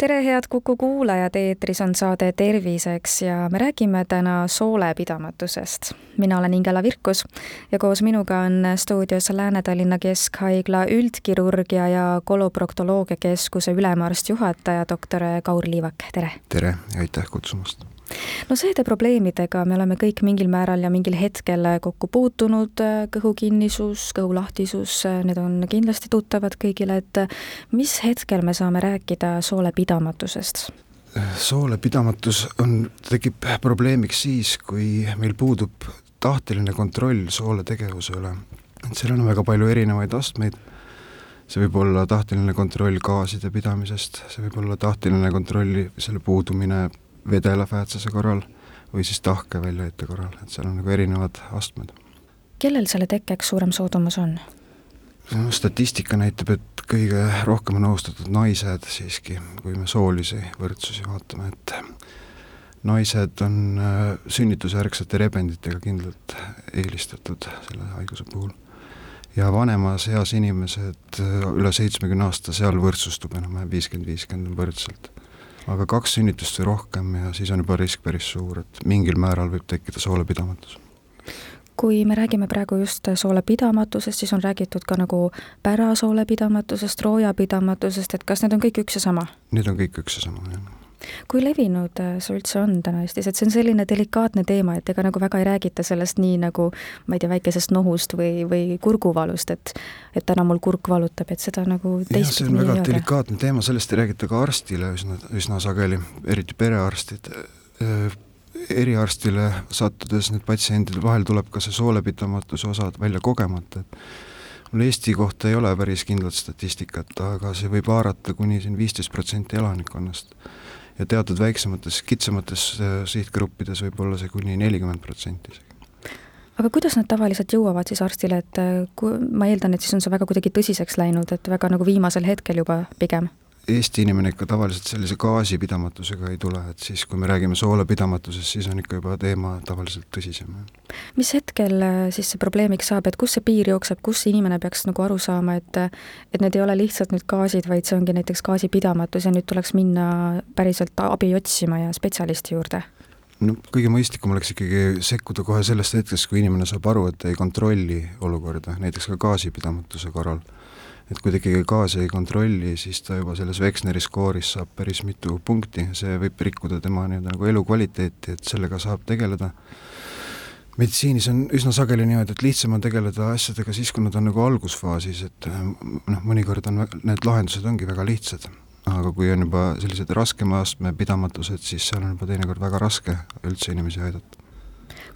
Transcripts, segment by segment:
tere, head Kuku kuulajad, eetris on saade Terviseks ja me räägime täna soolepidamatusest. mina olen Ingela Virkus ja koos minuga on stuudios Lääne-Tallinna Keskhaigla üldkirurgia ja koloproktoloogia keskuse ülemarst juhataja, doktor Kaur Liivak, tere! tere ja aitäh kutsumast! No seedeprobleemidega me oleme kõik mingil määral ja mingil hetkel kokku puutunud, kõhukinnisus, kõhulahtisus, need on kindlasti tuttavad kõigile, et mis hetkel me saame rääkida soolepidamatusest? soolepidamatus on, tekib probleemiks siis, kui meil puudub tahteline kontroll soole tegevuse üle. et seal on väga palju erinevaid astmeid, see võib olla tahteline kontroll gaaside pidamisest, see võib olla tahteline kontrolli, selle puudumine vedela fäätsese korral või siis tahke väljaheite korral, et seal on nagu erinevad astmed. kellel selle tekkeks suurem soodumus on? no statistika näitab, et kõige rohkem on ohustatud naised siiski, kui me soolisi võrdsusi vaatame, et naised on äh, sünnitusjärgsete rebenditega kindlalt eelistatud selle haiguse puhul. ja vanemas eas inimesed äh, üle seitsmekümne aasta, seal võrdsustub enam-vähem viiskümmend, viiskümmend võrdselt aga kaks sünnitust või rohkem ja siis on juba risk päris suur, et mingil määral võib tekkida soolepidamatus kui me räägime praegu just soolepidamatusest, siis on räägitud ka nagu pärasoolepidamatusest, roojapidamatusest, et kas need on kõik üks ja sama? Need on kõik üks ja sama, jah kui levinud äh, see üldse on täna Eestis, et see on selline delikaatne teema, et ega nagu väga ei räägita sellest nii nagu ma ei tea, väikesest nohust või, või kurguvalust, et et täna mul kurk valutab, et seda nagu jah, see on väga ei delikaatne teema, sellest ei räägita ka arstile üsna, üsna sageli, eriti perearstid. Äh, eriarstile sattudes need patsiendid, vahel tuleb ka see soolepitamatuse osa välja kogemata, et mul Eesti kohta ei ole päris kindlat statistikat, aga see võib haarata kuni siin viisteist protsenti elanikkonnast ja teatud väiksemates, kitsamates äh, sihtgruppides võib olla see kuni nelikümmend protsenti isegi aga kuidas nad tavaliselt jõuavad siis arstile, et äh, kui, ma eeldan, et siis on see väga kuidagi tõsiseks läinud, et väga nagu viimasel hetkel juba pigem? Eesti inimene ikka tavaliselt sellise gaasipidamatusega ei tule, et siis, kui me räägime soolepidamatusest, siis on ikka juba teema tavaliselt tõsisem. mis hetkel äh, siis see probleemiks saab, et kus see piir jookseb, kus inimene peaks nagu aru saama, et et need ei ole lihtsalt nüüd gaasid, vaid see ongi näiteks gaasipidamatus ja nüüd tuleks minna päriselt abi otsima ja spetsialisti juurde? no kõige mõistlikum oleks ikkagi sekkuda kohe sellest hetkest, kui inimene saab aru, et ei kontrolli olukorda, näiteks ka gaasipidamatuse korral et kui ta ikkagi gaasi ei kontrolli, siis ta juba selles Wexneri skooris saab päris mitu punkti, see võib rikkuda tema nii-öelda nagu elukvaliteeti, et sellega saab tegeleda. meditsiinis on üsna sageli niimoodi, et lihtsam on tegeleda asjadega siis, kui nad on nagu algusfaasis, et noh, mõnikord on need lahendused ongi väga lihtsad, aga kui on juba sellised raskema astme pidamatused, siis seal on juba teinekord väga raske üldse inimesi aidata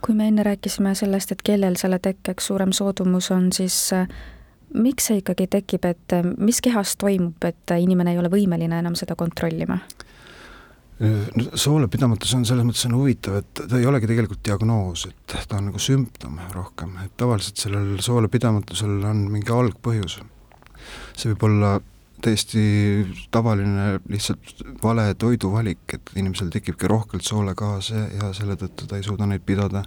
kui me enne rääkisime sellest, et kellel selle tekkeks suurem soodumus on, siis miks see ikkagi tekib, et äh, mis kehas toimub, et äh, inimene ei ole võimeline enam seda kontrollima? soolepidamatus on selles mõttes on huvitav, et ta ei olegi tegelikult diagnoos, et ta on nagu sümptom rohkem, et tavaliselt sellel soolepidamatusel on mingi algpõhjus. see võib olla täiesti tavaline lihtsalt vale toiduvalik, et inimesel tekibki rohkelt soolegaase ja selle tõttu ta ei suuda neid pidada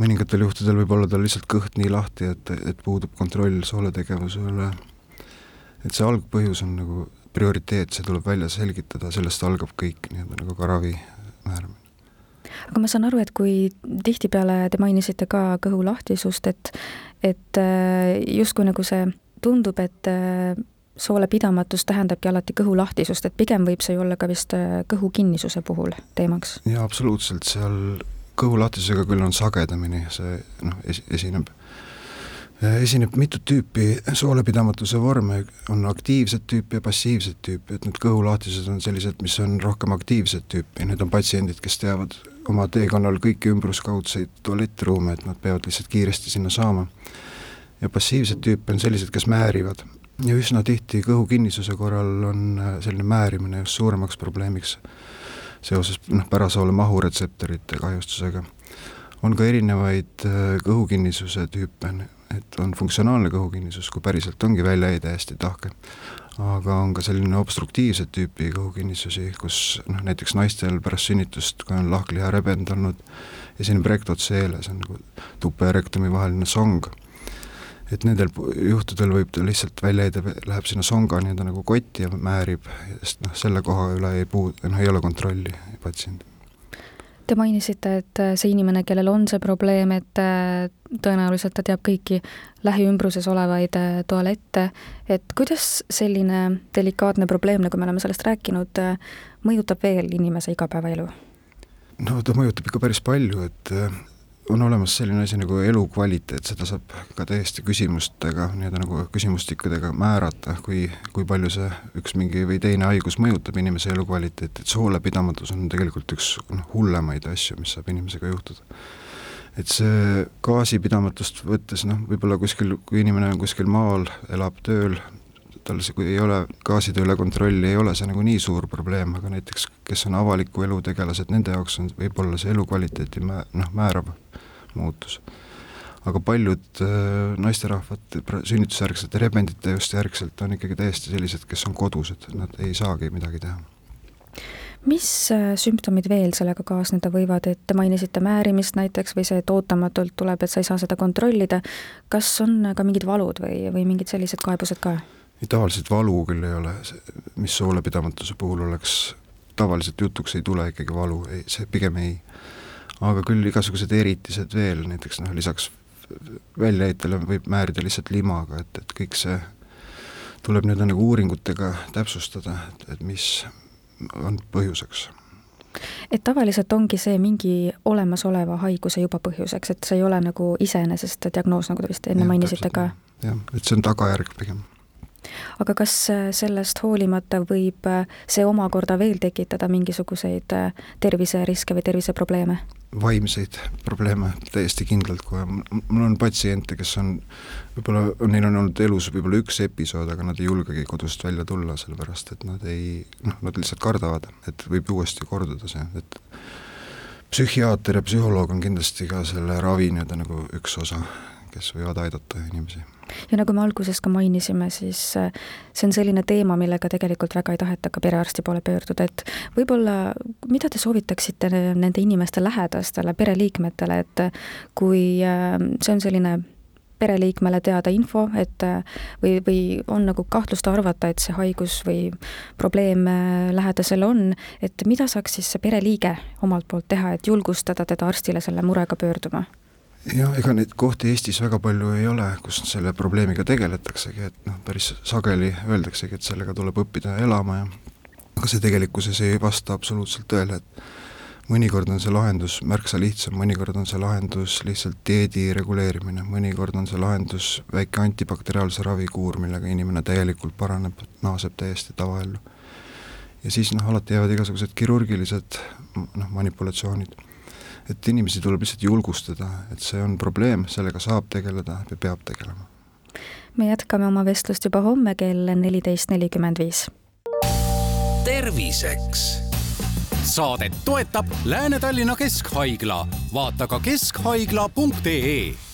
mõningatel juhtudel võib olla tal lihtsalt kõht nii lahti, et, et puudub kontroll sooletegevuse üle. et see algpõhjus on nagu prioriteet, see tuleb välja selgitada, sellest algab kõik nii-öelda nagu ka ravi määramine. aga ma saan aru, et kui tihtipeale te mainisite ka kõhulahtisust, et, et äh, justkui nagu see tundub, et äh, soolepidamatus tähendabki alati kõhulahtisust, et pigem võib see ju olla ka vist äh, kõhukinnisuse puhul teemaks? jaa, absoluutselt, seal kõhulahtisega küll on sagedamini see noh, es-, esineb, esineb mitut tüüpi soolepidamatuse vorme, on aktiivset tüüpi ja passiivset tüüpi, et need kõhulahtised on sellised, mis on rohkem aktiivset tüüpi, need on patsiendid, kes teavad oma teekonnal kõiki ümbruskaudseid tualettruume, et nad peavad lihtsalt kiiresti sinna saama. ja passiivset tüüpi on sellised, kes määrivad. Ja üsna tihti kõhukinnisuse korral on selline määrimine just suuremaks probleemiks seoses noh, pärasoole mahuretseptorite kahjustusega. on ka erinevaid äh, kõhukinnisuse tüüpe, et on funktsionaalne kõhukinnisus, kui päriselt ongi väljaheide hästi tahke, aga on ka selline obstruktiivset tüüpi kõhukinnisusi, kus noh, näiteks naistel pärast sünnitust, kui on lahkliha rebend olnud, esineb rektotseele, see on nagu tupe ja rektumi vaheline song et nendel juhtudel võib ta lihtsalt väljaheide läheb sinna songa nii-öelda nagu kotti ja määrib, sest noh, selle koha üle ei puu-, noh ei ole kontrolli patsiendil. Te mainisite, et see inimene, kellel on see probleem, et äh, tõenäoliselt ta teab kõiki lähiümbruses olevaid äh, tualette, et kuidas selline delikaatne probleem, nagu me oleme sellest rääkinud, äh, mõjutab veel inimese igapäevaelu? no ta mõjutab ikka päris palju, et on olemas selline asi nagu elukvaliteet, seda saab ka täiesti küsimustega, nii-öelda nagu küsimustikudega määrata, kui, kui palju see üks mingi või teine haigus mõjutab inimese elukvaliteeti, et soolepidamatus on tegelikult üks noh, hullemaid asju, mis saab inimesega juhtuda. et see gaasipidamatust võttes noh, võib-olla kuskil, kui inimene on kuskil maal, elab tööl, tal see, kui ei ole gaaside üle kontrolli, ei ole see nagu nii suur probleem, aga näiteks kes on avaliku elu tegelased, nende jaoks on võib-olla see elukvaliteeti mä-, noh, määrav muutus. aga paljud äh, naisterahvad sünnitusjärgsete rebendite just järgselt on ikkagi täiesti sellised, kes on kodused, nad ei saagi midagi teha mis äh, sümptomid veel sellega kaasneda võivad, et te mainisite määrimist näiteks või see, et ootamatult tuleb, et sa ei saa seda kontrollida, kas on ka mingid valud või, või mingid sellised kaebused ka? Tavaliselt valu küll ei ole, mis soolepidamatuse puhul oleks, tavaliselt jutuks ei tule ikkagi valu, ei, see pigem ei. aga küll igasugused eritised veel, näiteks noh, lisaks väljaheitele võib määrida lihtsalt limaga, et, et kõik see tuleb nii-öelda nagu uuringutega täpsustada, et, et mis on põhjuseks. Et tavaliselt ongi see mingi olemasoleva haiguse juba põhjuseks, et see ei ole nagu iseenesest diagnoos, nagu te vist enne ja, mainisite ka? jah, et see on tagajärg pigem aga kas äh, sellest hoolimata võib äh, see omakorda veel tekitada mingisuguseid äh, terviseriske või terviseprobleeme? vaimseid probleeme täiesti kindlalt kohe, mul on patsiente, kes on, võib-olla neil on olnud elus võib-olla üks episood, aga nad ei julgegi kodust välja tulla, sellepärast et nad ei, noh, nad lihtsalt kardavad, et võib uuesti korduda see, et psühhiaater ja psühholoog on kindlasti ka selle ravi nii-öelda nagu üks osa, kes võivad aidata inimesi ja nagu me alguses ka mainisime, siis äh, see on selline teema, millega tegelikult väga ei taheta ka perearsti poole pöörduda, et võib-olla mida te soovitaksite nende inimeste lähedastele, pereliikmetele, et kui äh, see on selline pereliikmele teada info, et äh, või, või on nagu kahtlust arvata, et see haigus või probleem lähedasel on, et mida saaks siis see pereliige omalt poolt teha, et julgustada teda arstile selle murega pöörduma? Jah, ega neid kohti Eestis väga palju ei ole, kus selle probleemiga tegeletaksegi, et noh, päris sageli öeldaksegi, et sellega tuleb õppida elama ja aga see tegelikkuses ei vasta absoluutselt tõele, et mõnikord on see lahendus märksa lihtsam, mõnikord on see lahendus lihtsalt dieedi reguleerimine, mõnikord on see lahendus väike antibakteriaalse ravikuur, millega inimene täielikult paraneb, naaseb täiesti tavaellu. ja siis noh, alati jäävad igasugused kirurgilised noh, manipulatsioonid et inimesi tuleb lihtsalt julgustada, et see on probleem, sellega saab tegeleda ja peab tegelema. me jätkame oma vestlust juba homme kell neliteist nelikümmend viis. terviseks saadet toetab Lääne-Tallinna Keskhaigla, vaata ka keskhaigla.ee